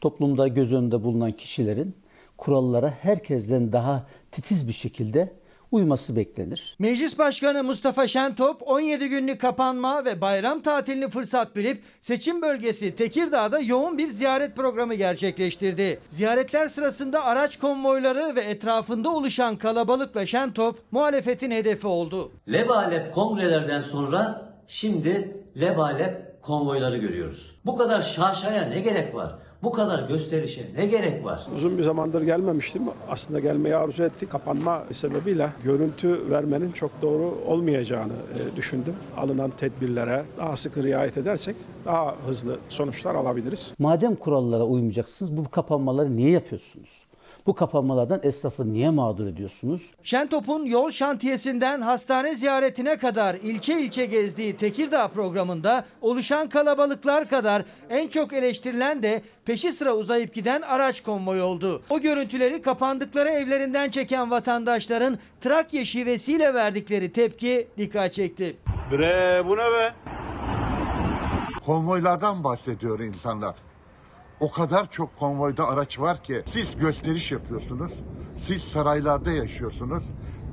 Toplumda göz önünde bulunan kişilerin kurallara herkesten daha titiz bir şekilde uyması beklenir. Meclis Başkanı Mustafa Şentop 17 günlük kapanma ve bayram tatilini fırsat bilip seçim bölgesi Tekirdağ'da yoğun bir ziyaret programı gerçekleştirdi. Ziyaretler sırasında araç konvoyları ve etrafında oluşan kalabalıkla Şentop muhalefetin hedefi oldu. Lebalep kongrelerden sonra şimdi lebalep konvoyları görüyoruz. Bu kadar şaşaya ne gerek var? Bu kadar gösterişe ne gerek var? Uzun bir zamandır gelmemiştim. Aslında gelmeyi arzu ettik. Kapanma sebebiyle görüntü vermenin çok doğru olmayacağını e, düşündüm. Alınan tedbirlere daha sıkı riayet edersek daha hızlı sonuçlar alabiliriz. Madem kurallara uymayacaksınız bu kapanmaları niye yapıyorsunuz? Bu kapanmalardan esnafı niye mağdur ediyorsunuz? Şentop'un yol şantiyesinden hastane ziyaretine kadar ilçe ilçe gezdiği Tekirdağ programında oluşan kalabalıklar kadar en çok eleştirilen de peşi sıra uzayıp giden araç konvoyu oldu. O görüntüleri kapandıkları evlerinden çeken vatandaşların Trakya şivesiyle verdikleri tepki dikkat çekti. Bre bu ne be? Konvoylardan bahsediyor insanlar. O kadar çok konvoyda araç var ki siz gösteriş yapıyorsunuz. Siz saraylarda yaşıyorsunuz.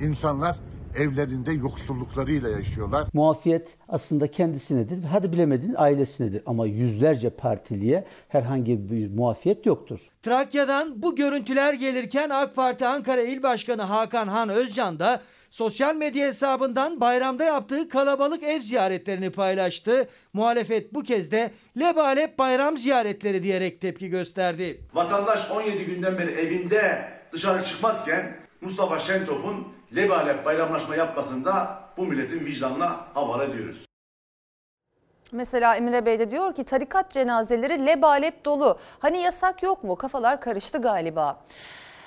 İnsanlar evlerinde yoksulluklarıyla yaşıyorlar. Muafiyet aslında kendisinedir ve hadi bilemedin ailesinedir. Ama yüzlerce partiliye herhangi bir muafiyet yoktur. Trakya'dan bu görüntüler gelirken AK Parti Ankara İl Başkanı Hakan Han Özcan da sosyal medya hesabından bayramda yaptığı kalabalık ev ziyaretlerini paylaştı. Muhalefet bu kez de lebalep bayram ziyaretleri diyerek tepki gösterdi. Vatandaş 17 günden beri evinde dışarı çıkmazken Mustafa Şentop'un lebalep bayramlaşma yapmasında bu milletin vicdanına havale ediyoruz. Mesela Emre Bey de diyor ki tarikat cenazeleri lebalep dolu. Hani yasak yok mu? Kafalar karıştı galiba.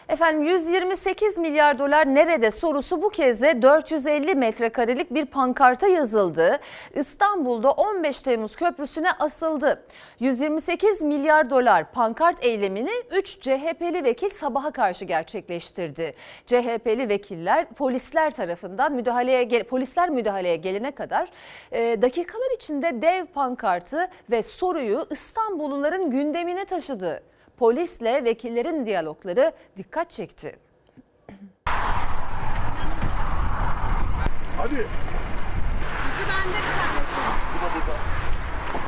Efendim 128 milyar dolar nerede sorusu bu kez de 450 metrekarelik bir pankarta yazıldı. İstanbul'da 15 Temmuz Köprüsü'ne asıldı. 128 milyar dolar pankart eylemini 3 CHP'li vekil sabaha karşı gerçekleştirdi. CHP'li vekiller polisler tarafından müdahaleye polisler müdahaleye gelene kadar e, dakikalar içinde dev pankartı ve soruyu İstanbulluların gündemine taşıdı polisle vekillerin diyalogları dikkat çekti. Hadi.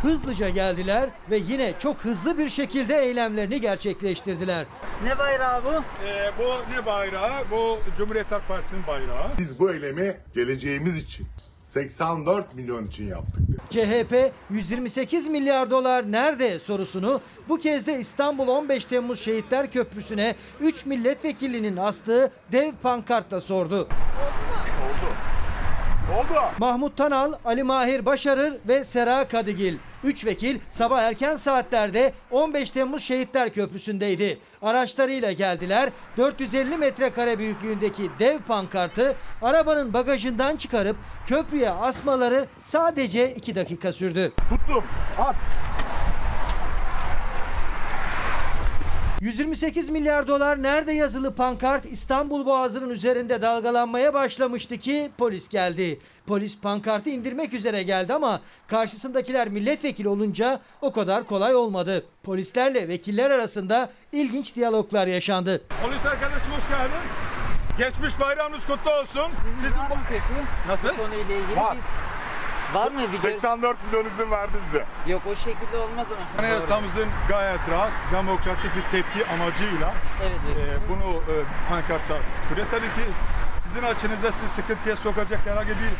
Hızlıca geldiler ve yine çok hızlı bir şekilde eylemlerini gerçekleştirdiler. Ne bayrağı bu? Ee, bu ne bayrağı? Bu Cumhuriyet Halk Partisi'nin bayrağı. Biz bu eylemi geleceğimiz için 84 milyon için yaptık. CHP 128 milyar dolar nerede sorusunu bu kez de İstanbul 15 Temmuz Şehitler Köprüsü'ne 3 milletvekilinin astığı dev pankartla sordu. Oldu. Oldu. Mahmut Tanal, Ali Mahir Başarır ve Sera Kadigil. Üç vekil sabah erken saatlerde 15 Temmuz Şehitler Köprüsü'ndeydi. Araçlarıyla geldiler. 450 metrekare büyüklüğündeki dev pankartı arabanın bagajından çıkarıp köprüye asmaları sadece 2 dakika sürdü. Tuttum. At. 128 milyar dolar nerede yazılı pankart İstanbul Boğazı'nın üzerinde dalgalanmaya başlamıştı ki polis geldi. Polis pankartı indirmek üzere geldi ama karşısındakiler milletvekili olunca o kadar kolay olmadı. Polislerle vekiller arasında ilginç diyaloglar yaşandı. Polis arkadaşım hoş geldin. Geçmiş bayramınız kutlu olsun. Sizin bu... Nasıl? Bu konuyla ilgili Var. biz Var mı bir 84 milyon izin verdi bize. Yok o şekilde olmaz ama. Anayasamızın gayet rahat, demokratik bir tepki amacıyla Evet, evet. e, bunu e, pankarta. Buraya tabii ki sizin açınızda sizi sıkıntıya sokacak herhangi bir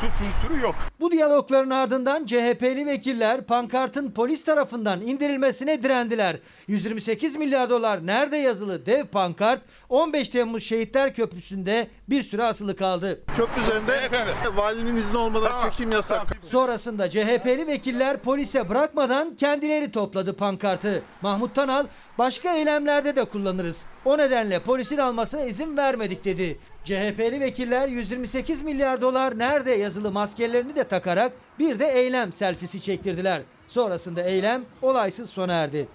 suç unsuru yok. Bu diyalogların ardından CHP'li vekiller pankartın polis tarafından indirilmesine direndiler. 128 milyar dolar nerede yazılı dev pankart 15 Temmuz Şehitler Köprüsü'nde bir süre asılı kaldı. Köprü üzerinde efendim. valinin izni olmadan çekim yasak. Sonrasında CHP'li vekiller polise bırakmadan kendileri topladı pankartı. Mahmut Tanal başka eylemlerde de kullanırız. O nedenle polisin almasına izin vermedik dedi. CHP'li vekiller 128 milyar dolar nerede yazılı maskelerini de takarak bir de eylem selfisi çektirdiler. Sonrasında eylem olaysız sona erdi.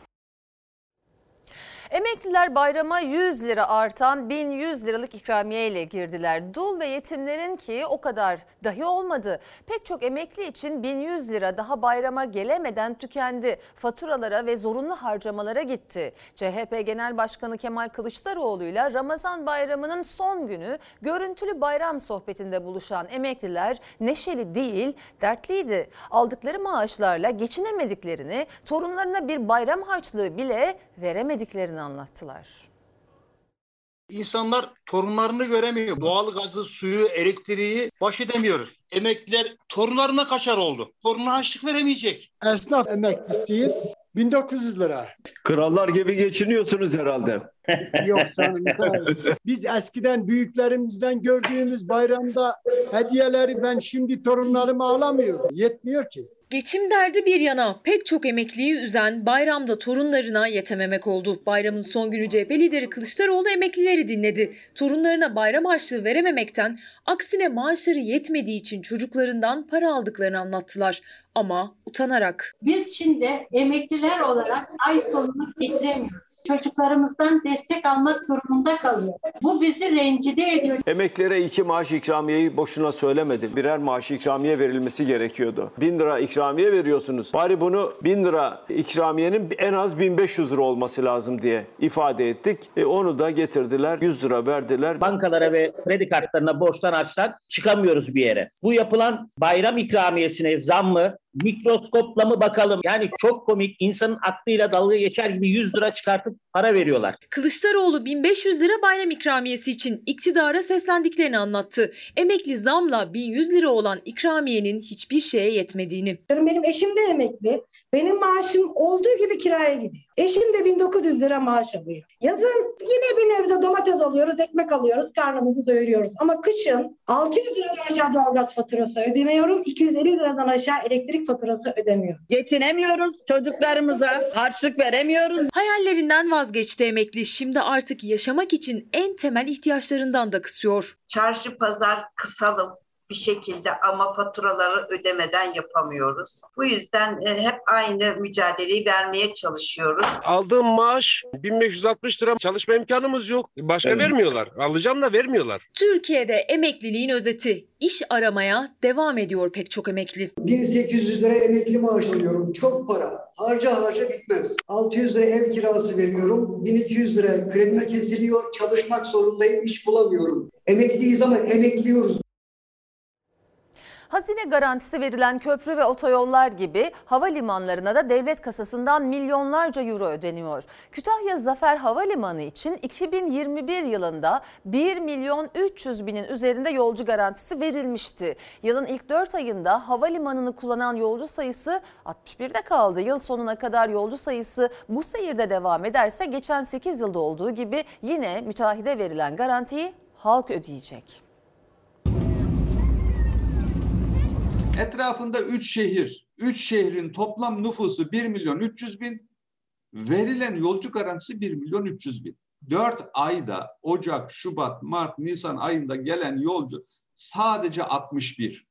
Emekliler bayrama 100 lira artan 1100 liralık ikramiye ile girdiler. Dul ve yetimlerin ki o kadar dahi olmadı. Pek çok emekli için 1100 lira daha bayrama gelemeden tükendi. Faturalara ve zorunlu harcamalara gitti. CHP Genel Başkanı Kemal Kılıçdaroğlu ile Ramazan bayramının son günü görüntülü bayram sohbetinde buluşan emekliler neşeli değil dertliydi. Aldıkları maaşlarla geçinemediklerini, torunlarına bir bayram harçlığı bile veremediklerini anlattılar. İnsanlar torunlarını göremiyor. Doğal gazı, suyu, elektriği baş edemiyoruz. Emekliler torunlarına kaçar oldu. Torununa harçlık veremeyecek. Esnaf emeklisiyim. 1900 lira. Krallar gibi geçiniyorsunuz herhalde. Yok canım. Biz eskiden büyüklerimizden gördüğümüz bayramda hediyeleri ben şimdi torunlarıma alamıyorum. Yetmiyor ki. Geçim derdi bir yana pek çok emekliyi üzen bayramda torunlarına yetememek oldu. Bayramın son günü CHP lideri Kılıçdaroğlu emeklileri dinledi. Torunlarına bayram harçlığı verememekten aksine maaşları yetmediği için çocuklarından para aldıklarını anlattılar. Ama utanarak. Biz şimdi emekliler olarak ay sonunu getiremiyoruz. Çocuklarımızdan destek almak durumunda kalıyor. Bu bizi rencide ediyor. Emeklilere iki maaş ikramiyeyi boşuna söylemedim. Birer maaş ikramiye verilmesi gerekiyordu. Bin lira ikramiye veriyorsunuz. Bari bunu bin lira ikramiyenin en az 1500 lira olması lazım diye ifade ettik. E onu da getirdiler. 100 lira verdiler. Bankalara ve kredi kartlarına borçtan açsak çıkamıyoruz bir yere. Bu yapılan bayram ikramiyesine zam mı, mikroskopla mı bakalım? Yani çok komik insanın aklıyla dalga geçer gibi 100 lira çıkartıp para veriyorlar. Kılıçdaroğlu 1500 lira bayram ikramiyesi için iktidara seslendiklerini anlattı. Emekli zamla 1100 lira olan ikramiyenin hiçbir şeye yetmediğini. Benim eşim de emekli. Benim maaşım olduğu gibi kiraya gidiyor. Eşim de 1900 lira maaş alıyor. Yazın yine bir nebze domates alıyoruz, ekmek alıyoruz, karnımızı doyuruyoruz. Ama kışın 600 liradan aşağı doğalgaz faturası ödemiyorum, 250 liradan aşağı elektrik faturası ödemiyorum. Geçinemiyoruz, çocuklarımıza harçlık veremiyoruz. Hayallerinden vazgeçti emekli. Şimdi artık yaşamak için en temel ihtiyaçlarından da kısıyor. Çarşı pazar kısalım bir şekilde ama faturaları ödemeden yapamıyoruz. Bu yüzden e, hep aynı mücadeleyi vermeye çalışıyoruz. Aldığım maaş 1560 lira çalışma imkanımız yok. Başka Evet. vermiyorlar. Alacağım da vermiyorlar. Türkiye'de emekliliğin özeti. İş aramaya devam ediyor pek çok emekli. 1800 lira emekli maaş alıyorum. Çok para. Harca harca bitmez. 600 lira ev kirası veriyorum. 1200 lira kredime kesiliyor. Çalışmak zorundayım. iş bulamıyorum. Emekliyiz ama emekliyoruz. Hazine garantisi verilen köprü ve otoyollar gibi havalimanlarına da devlet kasasından milyonlarca euro ödeniyor. Kütahya Zafer Havalimanı için 2021 yılında 1 milyon 300 binin üzerinde yolcu garantisi verilmişti. Yılın ilk 4 ayında havalimanını kullanan yolcu sayısı 61'de kaldı. Yıl sonuna kadar yolcu sayısı bu seyirde devam ederse geçen 8 yılda olduğu gibi yine müteahhide verilen garantiyi halk ödeyecek. Etrafında 3 şehir, 3 şehrin toplam nüfusu 1 milyon 300 bin, verilen yolcu garantisi 1 milyon 300 bin. 4 ayda Ocak, Şubat, Mart, Nisan ayında gelen yolcu sadece 61.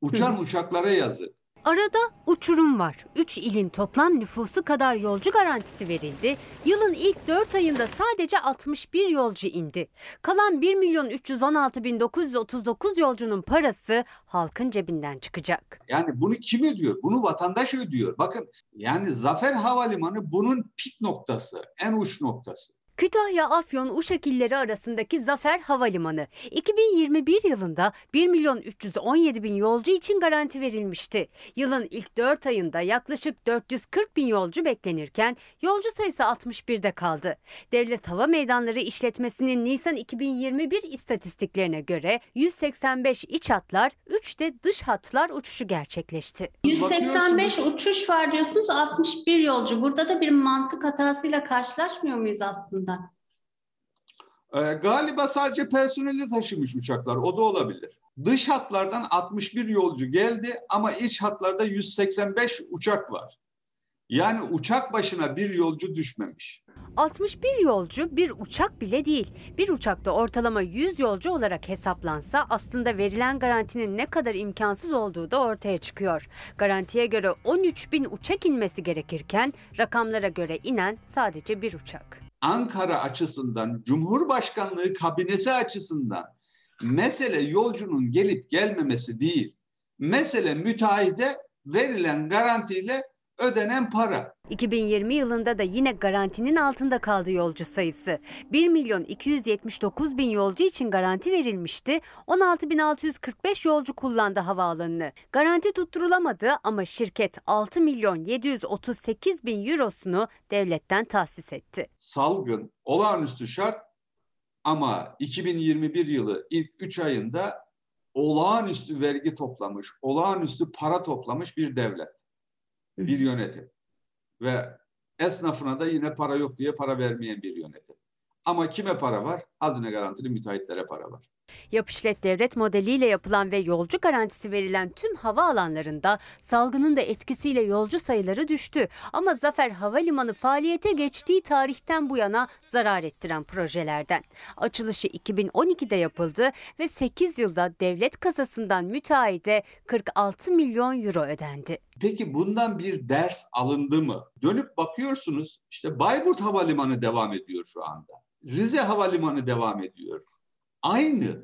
Uçan uçaklara yazık. Arada uçurum var. 3 ilin toplam nüfusu kadar yolcu garantisi verildi. Yılın ilk 4 ayında sadece 61 yolcu indi. Kalan 1 milyon 316 bin 939 yolcunun parası halkın cebinden çıkacak. Yani bunu kim ödüyor? Bunu vatandaş ödüyor. Bakın yani Zafer Havalimanı bunun pik noktası, en uç noktası. Kütahya, Afyon, Uşak illeri arasındaki Zafer Havalimanı 2021 yılında 1 milyon 317 bin yolcu için garanti verilmişti. Yılın ilk 4 ayında yaklaşık 440 bin yolcu beklenirken yolcu sayısı 61'de kaldı. Devlet Hava Meydanları İşletmesi'nin Nisan 2021 istatistiklerine göre 185 iç hatlar, 3 de dış hatlar uçuşu gerçekleşti. 185 uçuş var diyorsunuz 61 yolcu. Burada da bir mantık hatasıyla karşılaşmıyor muyuz aslında? Ee, galiba sadece personeli taşımış uçaklar. O da olabilir. Dış hatlardan 61 yolcu geldi ama iç hatlarda 185 uçak var. Yani uçak başına bir yolcu düşmemiş. 61 yolcu bir uçak bile değil. Bir uçakta ortalama 100 yolcu olarak hesaplansa aslında verilen garantinin ne kadar imkansız olduğu da ortaya çıkıyor. Garantiye göre 13 bin uçak inmesi gerekirken rakamlara göre inen sadece bir uçak. Ankara açısından, Cumhurbaşkanlığı kabinesi açısından mesele yolcunun gelip gelmemesi değil. Mesele müteahhide verilen garantiyle ödenen para. 2020 yılında da yine garantinin altında kaldı yolcu sayısı. 1 milyon 279 bin yolcu için garanti verilmişti. 16.645 yolcu kullandı havaalanını. Garanti tutturulamadı ama şirket 6 milyon 738 bin eurosunu devletten tahsis etti. Salgın, olağanüstü şart ama 2021 yılı ilk 3 ayında olağanüstü vergi toplamış, olağanüstü para toplamış bir devlet, bir yönetim. ve esnafına da yine para yok diye para vermeyen bir yönetim. Ama kime para var? Hazine garantili müteahhitlere para var. Yap işlet devlet modeliyle yapılan ve yolcu garantisi verilen tüm hava alanlarında salgının da etkisiyle yolcu sayıları düştü. Ama Zafer Havalimanı faaliyete geçtiği tarihten bu yana zarar ettiren projelerden. Açılışı 2012'de yapıldı ve 8 yılda devlet kasasından müteahhide 46 milyon euro ödendi. Peki bundan bir ders alındı mı? Dönüp bakıyorsunuz işte Bayburt Havalimanı devam ediyor şu anda. Rize Havalimanı devam ediyor. Aynı.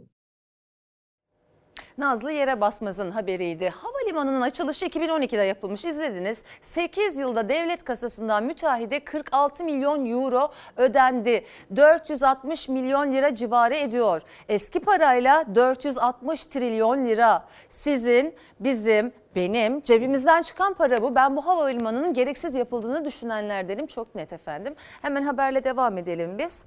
Nazlı Yere Basmaz'ın haberiydi. Havalimanının açılışı 2012'de yapılmış izlediniz. 8 yılda devlet kasasından müteahhide 46 milyon euro ödendi. 460 milyon lira civarı ediyor. Eski parayla 460 trilyon lira. Sizin, bizim, benim cebimizden çıkan para bu. Ben bu havalimanının gereksiz yapıldığını düşünenlerdenim. Çok net efendim. Hemen haberle devam edelim biz.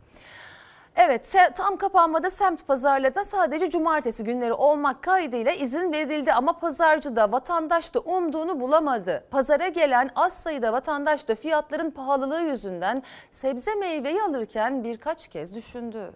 Evet tam kapanmada semt pazarlarına sadece cumartesi günleri olmak kaydıyla izin verildi ama pazarcı da vatandaş da umduğunu bulamadı. Pazara gelen az sayıda vatandaş da fiyatların pahalılığı yüzünden sebze meyveyi alırken birkaç kez düşündü.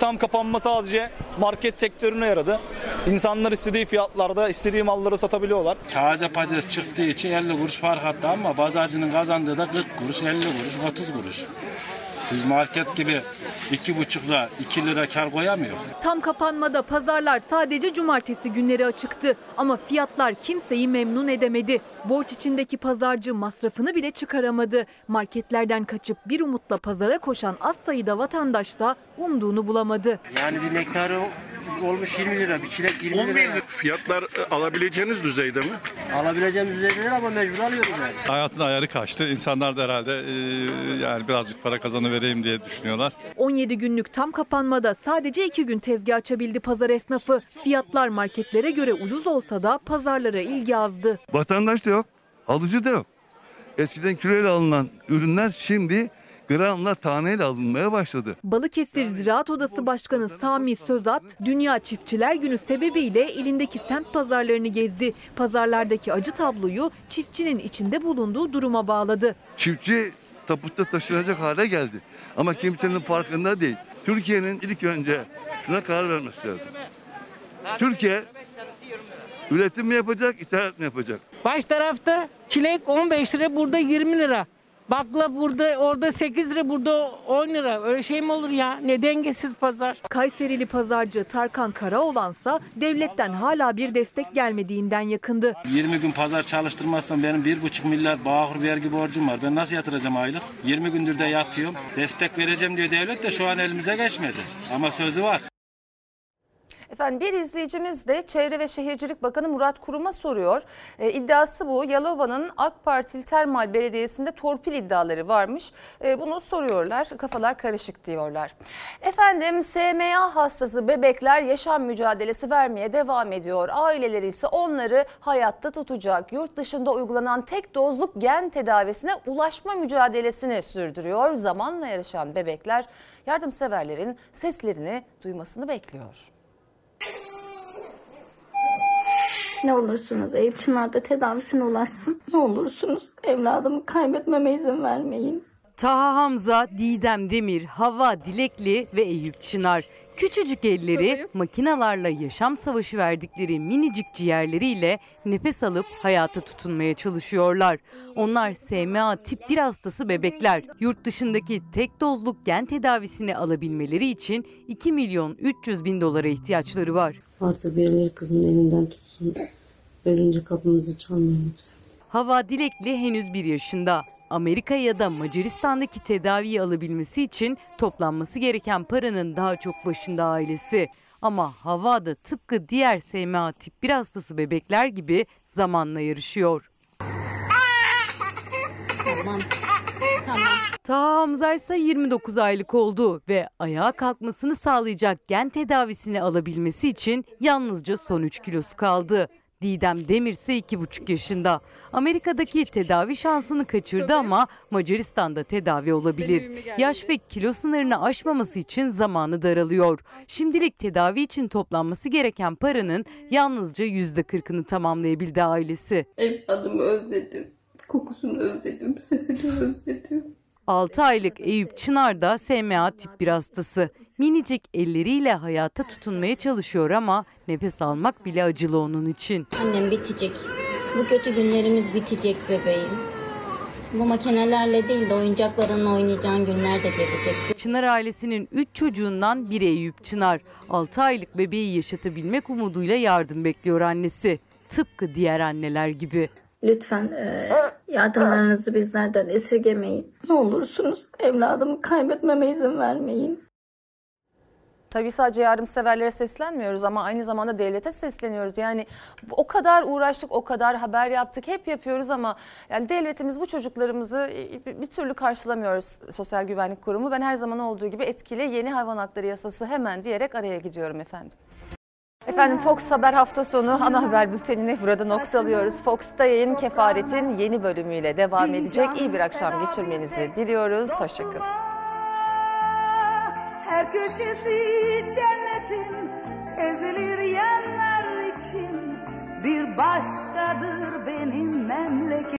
Tam kapanma sadece market sektörüne yaradı. İnsanlar istediği fiyatlarda istediği malları satabiliyorlar. Taze patates çıktığı için 50 kuruş fark attı ama pazarcının kazandığı da 40 kuruş, 50 kuruş, 30 kuruş. Biz market gibi iki buçukla 2 lira kar koyamıyor. Tam kapanmada pazarlar sadece cumartesi günleri açıktı. Ama fiyatlar kimseyi memnun edemedi. Borç içindeki pazarcı masrafını bile çıkaramadı. Marketlerden kaçıp bir umutla pazara koşan az sayıda vatandaş da umduğunu bulamadı. Yani bir nektarı olmuş 20 lira, bir çilek 20 lira. Fiyatlar e, alabileceğiniz düzeyde mi? Alabileceğimiz düzeyde ama mecbur alıyoruz yani. Hayatın ayarı kaçtı. İnsanlar da herhalde e, yani birazcık para kazanıvereyim diye düşünüyorlar. 17 günlük tam kapanmada sadece 2 gün tezgah açabildi pazar esnafı. Fiyatlar marketlere göre ucuz olsa da pazarlara ilgi azdı. Vatandaş da yok, alıcı da yok. Eskiden kiloyla alınan ürünler şimdi gramla taneyle alınmaya başladı. Balıkesir Ziraat Odası Başkanı Sami Sözat, Dünya Çiftçiler Günü sebebiyle elindeki semt pazarlarını gezdi. Pazarlardaki acı tabloyu çiftçinin içinde bulunduğu duruma bağladı. Çiftçi taputta taşınacak hale geldi. Ama kimsenin farkında değil. Türkiye'nin ilk önce şuna karar vermesi lazım. Türkiye üretim mi yapacak, ithalat mı yapacak? Baş tarafta çilek 15 lira, burada 20 lira. Bakla burada orada 8 lira burada 10 lira. Öyle şey mi olur ya? Ne dengesiz pazar. Kayserili pazarcı Tarkan Karaoğlansa devletten hala bir destek gelmediğinden yakındı. 20 gün pazar çalıştırmazsam benim 1,5 milyar bağkur vergi borcum var. Ben nasıl yatıracağım aylık? 20 gündür de yatıyorum. Destek vereceğim diyor devlet de şu an elimize geçmedi. Ama sözü var. Efendim bir izleyicimiz de Çevre ve Şehircilik Bakanı Murat Kurum'a soruyor. E, iddiası bu. Yalova'nın AK Partili Termal Belediyesi'nde torpil iddiaları varmış. E, bunu soruyorlar. Kafalar karışık diyorlar. Efendim SMA hastası bebekler yaşam mücadelesi vermeye devam ediyor. Aileleri ise onları hayatta tutacak. Yurt dışında uygulanan tek dozluk gen tedavisine ulaşma mücadelesini sürdürüyor. Zamanla yarışan bebekler yardımseverlerin seslerini duymasını bekliyor. Ne olursunuz Eyüp tedavisine ulaşsın. Ne olursunuz evladımı kaybetmeme izin vermeyin. Taha Hamza, Didem Demir, Hava Dilekli ve Eyüp Çınar. Küçücük elleri makinalarla yaşam savaşı verdikleri minicik ciğerleriyle nefes alıp hayata tutunmaya çalışıyorlar. Onlar SMA tip 1 hastası bebekler. Yurt dışındaki tek dozluk gen tedavisini alabilmeleri için 2 milyon 300 bin dolara ihtiyaçları var. Artık birileri kızımın elinden tutsun. Ölünce kapımızı çalmayın lütfen. Hava Dilekli henüz 1 yaşında. Amerika ya da Macaristan'daki tedaviyi alabilmesi için toplanması gereken paranın daha çok başında ailesi. Ama Hava da tıpkı diğer SMA tip 1 hastası bebekler gibi zamanla yarışıyor. Tamam. Tamam. Taha Hamza ise 29 aylık oldu ve ayağa kalkmasını sağlayacak gen tedavisini alabilmesi için yalnızca son 3 kilosu kaldı. Didem Demir ise 2,5 yaşında. Amerika'daki tedavi şansını kaçırdı ama Macaristan'da tedavi olabilir. Yaş ve kilo sınırını aşmaması için zamanı daralıyor. Şimdilik tedavi için toplanması gereken paranın yalnızca %40'ını tamamlayabildi ailesi. Evladımı özledim. Kokusunu özledim. Sesini özledim. 6 aylık Eyüp Çınar da SMA tip 1 hastası. Minicik elleriyle hayata tutunmaya çalışıyor ama nefes almak bile acılı onun için. Annem bitecek. Bu kötü günlerimiz bitecek bebeğim. Bu makinelerle değil de oyuncaklarınla oynayacağın günler de gelecek. Çınar ailesinin 3 çocuğundan biri Eyüp Çınar. 6 aylık bebeği yaşatabilmek umuduyla yardım bekliyor annesi. Tıpkı diğer anneler gibi. Lütfen e, yardımlarınızı bizlerden esirgemeyin. Ne olursunuz evladımı kaybetmeme izin vermeyin. Tabii sadece yardımseverlere seslenmiyoruz ama aynı zamanda devlete sesleniyoruz. Yani o kadar uğraştık, o kadar haber yaptık, hep yapıyoruz ama yani devletimiz bu çocuklarımızı bir türlü karşılamıyoruz Sosyal Güvenlik Kurumu. Ben her zaman olduğu gibi etkili yeni hayvan hakları yasası hemen diyerek araya gidiyorum efendim. Efendim Fox Haber hafta sonu ana haber bültenini burada noktalıyoruz. Fox'ta yayın kefaretin yeni bölümüyle devam edecek. İyi bir akşam geçirmenizi diliyoruz. Hoşçakalın. Her köşesi cennetin ezilir yerler için bir başkadır benim memleketim.